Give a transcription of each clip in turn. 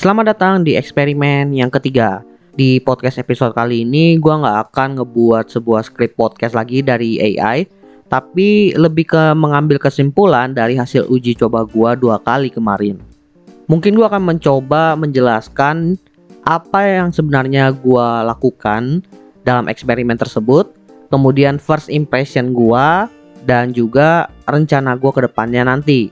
Selamat datang di eksperimen yang ketiga. Di podcast episode kali ini gue nggak akan ngebuat sebuah skrip podcast lagi dari AI, tapi lebih ke mengambil kesimpulan dari hasil uji coba gue dua kali kemarin. Mungkin gue akan mencoba menjelaskan apa yang sebenarnya gue lakukan dalam eksperimen tersebut, kemudian first impression gue, dan juga rencana gue ke depannya nanti.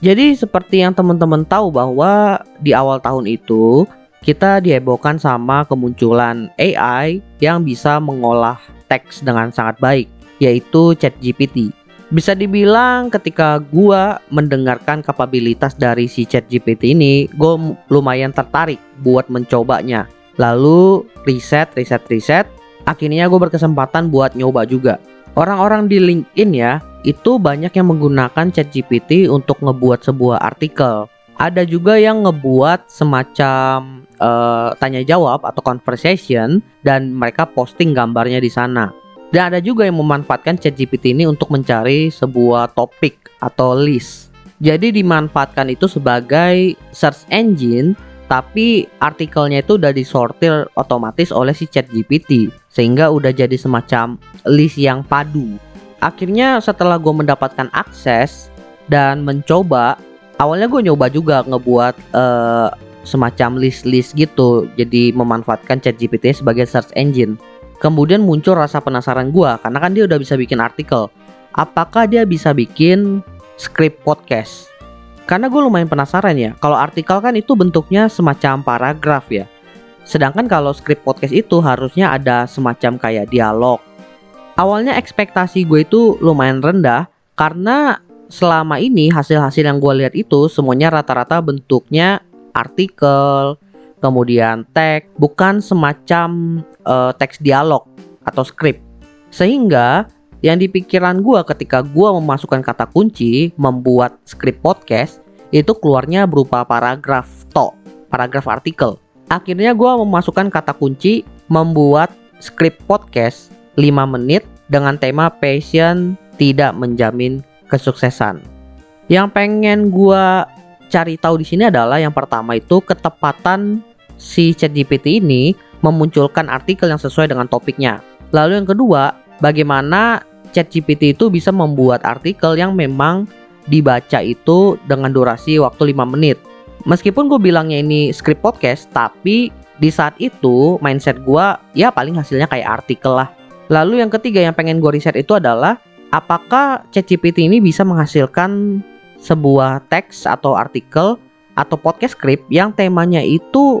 Jadi seperti yang teman-teman tahu bahwa di awal tahun itu kita dihebohkan sama kemunculan AI yang bisa mengolah teks dengan sangat baik, yaitu ChatGPT. Bisa dibilang ketika gua mendengarkan kapabilitas dari si ChatGPT ini, gue lumayan tertarik buat mencobanya. Lalu riset, riset, riset, akhirnya gue berkesempatan buat nyoba juga. Orang-orang di LinkedIn ya, itu banyak yang menggunakan ChatGPT untuk ngebuat sebuah artikel. Ada juga yang ngebuat semacam uh, tanya jawab atau conversation dan mereka posting gambarnya di sana. Dan ada juga yang memanfaatkan ChatGPT ini untuk mencari sebuah topik atau list. Jadi dimanfaatkan itu sebagai search engine tapi artikelnya itu udah disortir otomatis oleh si ChatGPT sehingga udah jadi semacam list yang padu. Akhirnya setelah gue mendapatkan akses dan mencoba, awalnya gue nyoba juga ngebuat uh, semacam list-list gitu, jadi memanfaatkan ChatGPT sebagai search engine. Kemudian muncul rasa penasaran gue karena kan dia udah bisa bikin artikel. Apakah dia bisa bikin script podcast? Karena gue lumayan penasaran ya, kalau artikel kan itu bentuknya semacam paragraf ya. Sedangkan kalau script podcast itu harusnya ada semacam kayak dialog. Awalnya ekspektasi gue itu lumayan rendah karena selama ini hasil-hasil yang gue lihat itu semuanya rata-rata bentuknya artikel, kemudian teks, bukan semacam uh, teks dialog atau script. Sehingga yang di pikiran gue ketika gue memasukkan kata kunci membuat skrip podcast itu keluarnya berupa paragraf to, paragraf artikel. Akhirnya gue memasukkan kata kunci membuat skrip podcast 5 menit dengan tema passion tidak menjamin kesuksesan. Yang pengen gue cari tahu di sini adalah yang pertama itu ketepatan si ChatGPT ini memunculkan artikel yang sesuai dengan topiknya. Lalu yang kedua, bagaimana ChatGPT itu bisa membuat artikel yang memang dibaca itu dengan durasi waktu 5 menit. Meskipun gue bilangnya ini script podcast, tapi di saat itu mindset gue ya paling hasilnya kayak artikel lah. Lalu yang ketiga yang pengen gue riset itu adalah apakah ChatGPT ini bisa menghasilkan sebuah teks atau artikel atau podcast script yang temanya itu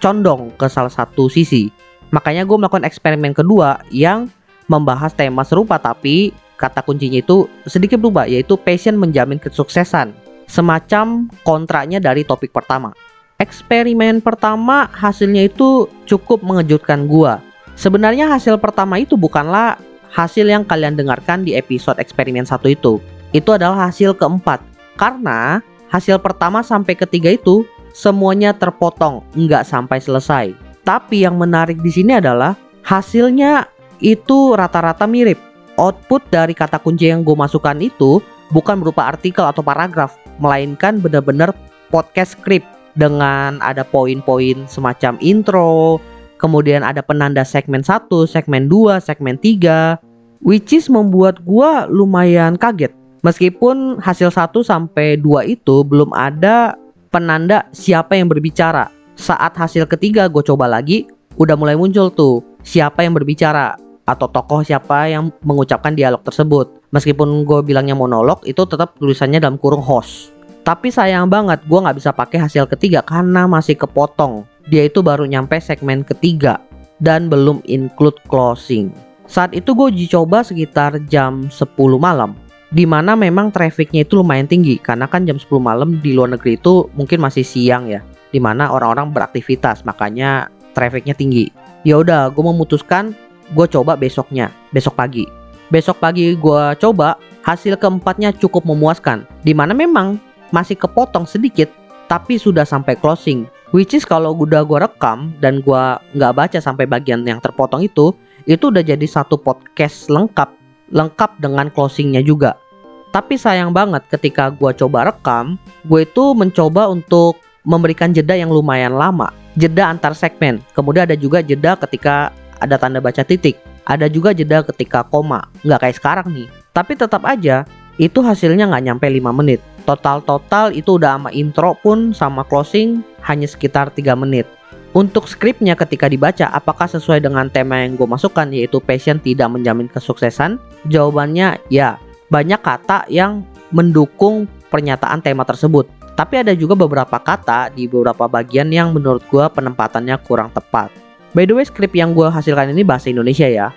condong ke salah satu sisi. Makanya gue melakukan eksperimen kedua yang membahas tema serupa tapi kata kuncinya itu sedikit berubah yaitu passion menjamin kesuksesan. Semacam kontraknya dari topik pertama. Eksperimen pertama hasilnya itu cukup mengejutkan gua. Sebenarnya hasil pertama itu bukanlah hasil yang kalian dengarkan di episode eksperimen satu itu. Itu adalah hasil keempat. Karena hasil pertama sampai ketiga itu semuanya terpotong, nggak sampai selesai. Tapi yang menarik di sini adalah hasilnya itu rata-rata mirip. Output dari kata kunci yang gue masukkan itu bukan berupa artikel atau paragraf, melainkan benar-benar podcast script dengan ada poin-poin semacam intro, kemudian ada penanda segmen 1, segmen 2, segmen 3, which is membuat gue lumayan kaget. Meskipun hasil 1 sampai 2 itu belum ada penanda siapa yang berbicara. Saat hasil ketiga gue coba lagi, udah mulai muncul tuh siapa yang berbicara atau tokoh siapa yang mengucapkan dialog tersebut. Meskipun gue bilangnya monolog, itu tetap tulisannya dalam kurung host. Tapi sayang banget gue nggak bisa pakai hasil ketiga karena masih kepotong. Dia itu baru nyampe segmen ketiga dan belum include closing. Saat itu gue uji coba sekitar jam 10 malam. Di mana memang trafficnya itu lumayan tinggi karena kan jam 10 malam di luar negeri itu mungkin masih siang ya. Di mana orang-orang beraktivitas makanya trafficnya tinggi. Ya udah, gue memutuskan gue coba besoknya, besok pagi. Besok pagi gue coba, hasil keempatnya cukup memuaskan. Di mana memang masih kepotong sedikit, tapi sudah sampai closing. Which is kalau udah gue rekam dan gue nggak baca sampai bagian yang terpotong itu, itu udah jadi satu podcast lengkap, lengkap dengan closingnya juga. Tapi sayang banget ketika gue coba rekam, gue itu mencoba untuk memberikan jeda yang lumayan lama, jeda antar segmen. Kemudian ada juga jeda ketika ada tanda baca titik. Ada juga jeda ketika koma, nggak kayak sekarang nih. Tapi tetap aja, itu hasilnya nggak nyampe 5 menit. Total-total itu udah sama intro pun sama closing hanya sekitar 3 menit. Untuk skripnya ketika dibaca, apakah sesuai dengan tema yang gue masukkan yaitu passion tidak menjamin kesuksesan? Jawabannya ya, banyak kata yang mendukung pernyataan tema tersebut. Tapi ada juga beberapa kata di beberapa bagian yang menurut gue penempatannya kurang tepat. By the way, skrip yang gue hasilkan ini bahasa Indonesia ya.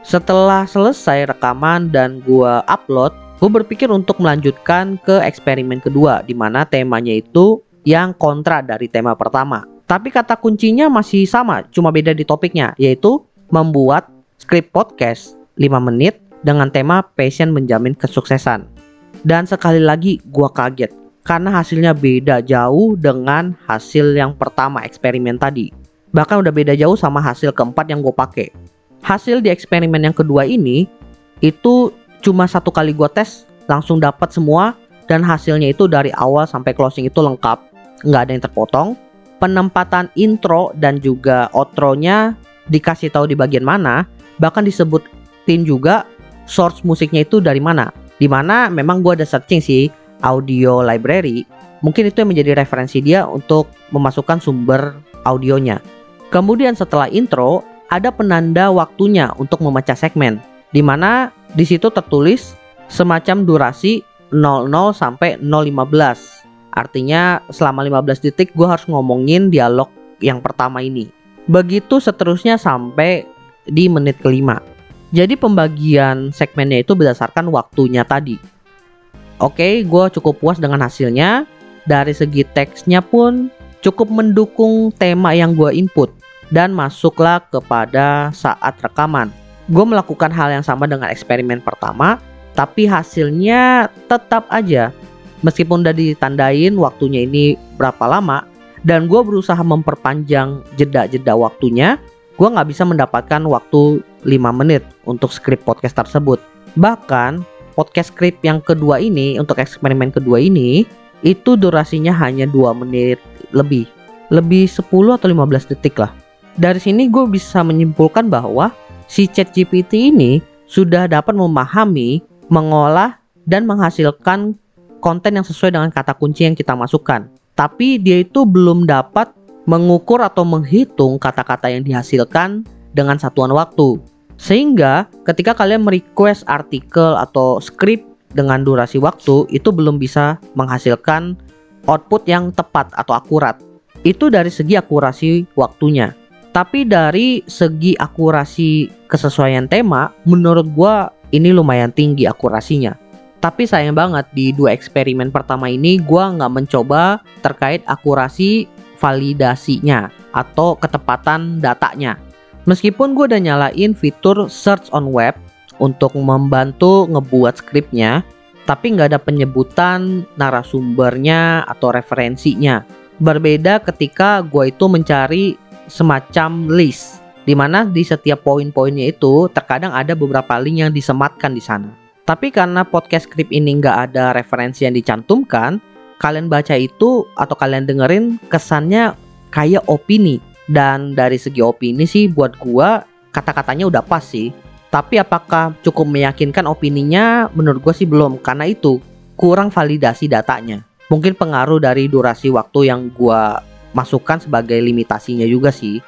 Setelah selesai rekaman dan gue upload, gue berpikir untuk melanjutkan ke eksperimen kedua di mana temanya itu yang kontra dari tema pertama. Tapi kata kuncinya masih sama, cuma beda di topiknya, yaitu membuat skrip podcast 5 menit dengan tema passion menjamin kesuksesan. Dan sekali lagi gue kaget karena hasilnya beda jauh dengan hasil yang pertama eksperimen tadi. Bahkan udah beda jauh sama hasil keempat yang gue pakai. Hasil di eksperimen yang kedua ini itu cuma satu kali gue tes langsung dapat semua dan hasilnya itu dari awal sampai closing itu lengkap. Nggak ada yang terpotong. Penempatan intro dan juga outro-nya dikasih tahu di bagian mana bahkan disebutin juga source musiknya itu dari mana. Di mana memang gue ada searching sih audio library. Mungkin itu yang menjadi referensi dia untuk memasukkan sumber audionya. Kemudian setelah intro ada penanda waktunya untuk memecah segmen di mana di situ tertulis semacam durasi 00 sampai 015. Artinya selama 15 detik gue harus ngomongin dialog yang pertama ini. Begitu seterusnya sampai di menit kelima. Jadi pembagian segmennya itu berdasarkan waktunya tadi. Oke, gue cukup puas dengan hasilnya. Dari segi teksnya pun cukup mendukung tema yang gue input dan masuklah kepada saat rekaman gue melakukan hal yang sama dengan eksperimen pertama, tapi hasilnya tetap aja. Meskipun udah ditandain waktunya ini berapa lama, dan gue berusaha memperpanjang jeda-jeda waktunya, gue nggak bisa mendapatkan waktu 5 menit untuk skrip podcast tersebut. Bahkan podcast skrip yang kedua ini, untuk eksperimen kedua ini, itu durasinya hanya 2 menit lebih. Lebih 10 atau 15 detik lah. Dari sini gue bisa menyimpulkan bahwa si ChatGPT ini sudah dapat memahami, mengolah, dan menghasilkan konten yang sesuai dengan kata kunci yang kita masukkan. Tapi dia itu belum dapat mengukur atau menghitung kata-kata yang dihasilkan dengan satuan waktu. Sehingga ketika kalian merequest artikel atau skrip dengan durasi waktu itu belum bisa menghasilkan output yang tepat atau akurat. Itu dari segi akurasi waktunya. Tapi dari segi akurasi kesesuaian tema, menurut gua ini lumayan tinggi akurasinya. Tapi sayang banget di dua eksperimen pertama ini gua nggak mencoba terkait akurasi validasinya atau ketepatan datanya. Meskipun gue udah nyalain fitur search on web untuk membantu ngebuat skripnya, tapi nggak ada penyebutan narasumbernya atau referensinya. Berbeda ketika gue itu mencari semacam list di mana di setiap poin-poinnya itu terkadang ada beberapa link yang disematkan di sana. Tapi karena podcast script ini nggak ada referensi yang dicantumkan, kalian baca itu atau kalian dengerin kesannya kayak opini. Dan dari segi opini sih buat gua kata-katanya udah pas sih. Tapi apakah cukup meyakinkan opininya? Menurut gua sih belum karena itu kurang validasi datanya. Mungkin pengaruh dari durasi waktu yang gua masukkan sebagai limitasinya juga sih.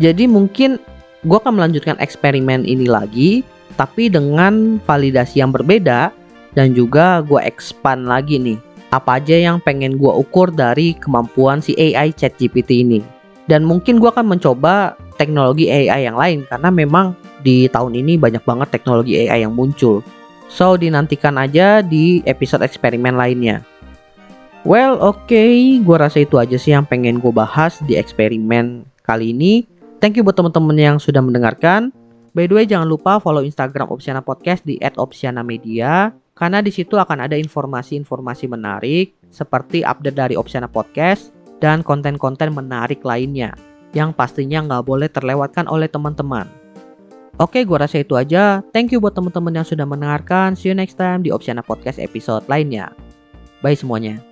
Jadi mungkin gue akan melanjutkan eksperimen ini lagi, tapi dengan validasi yang berbeda dan juga gue expand lagi nih. Apa aja yang pengen gue ukur dari kemampuan si AI ChatGPT ini. Dan mungkin gue akan mencoba teknologi AI yang lain karena memang di tahun ini banyak banget teknologi AI yang muncul. So dinantikan aja di episode eksperimen lainnya. Well, oke, okay. gue rasa itu aja sih yang pengen gue bahas di eksperimen kali ini. Thank you buat teman-teman yang sudah mendengarkan. By the way, jangan lupa follow Instagram Opsiana Podcast di @opsiana_media karena di situ akan ada informasi-informasi menarik seperti update dari Opsiana Podcast dan konten-konten menarik lainnya yang pastinya nggak boleh terlewatkan oleh teman-teman. Oke, gue rasa itu aja. Thank you buat teman-teman yang sudah mendengarkan. See you next time di Opsiana Podcast episode lainnya. Bye semuanya.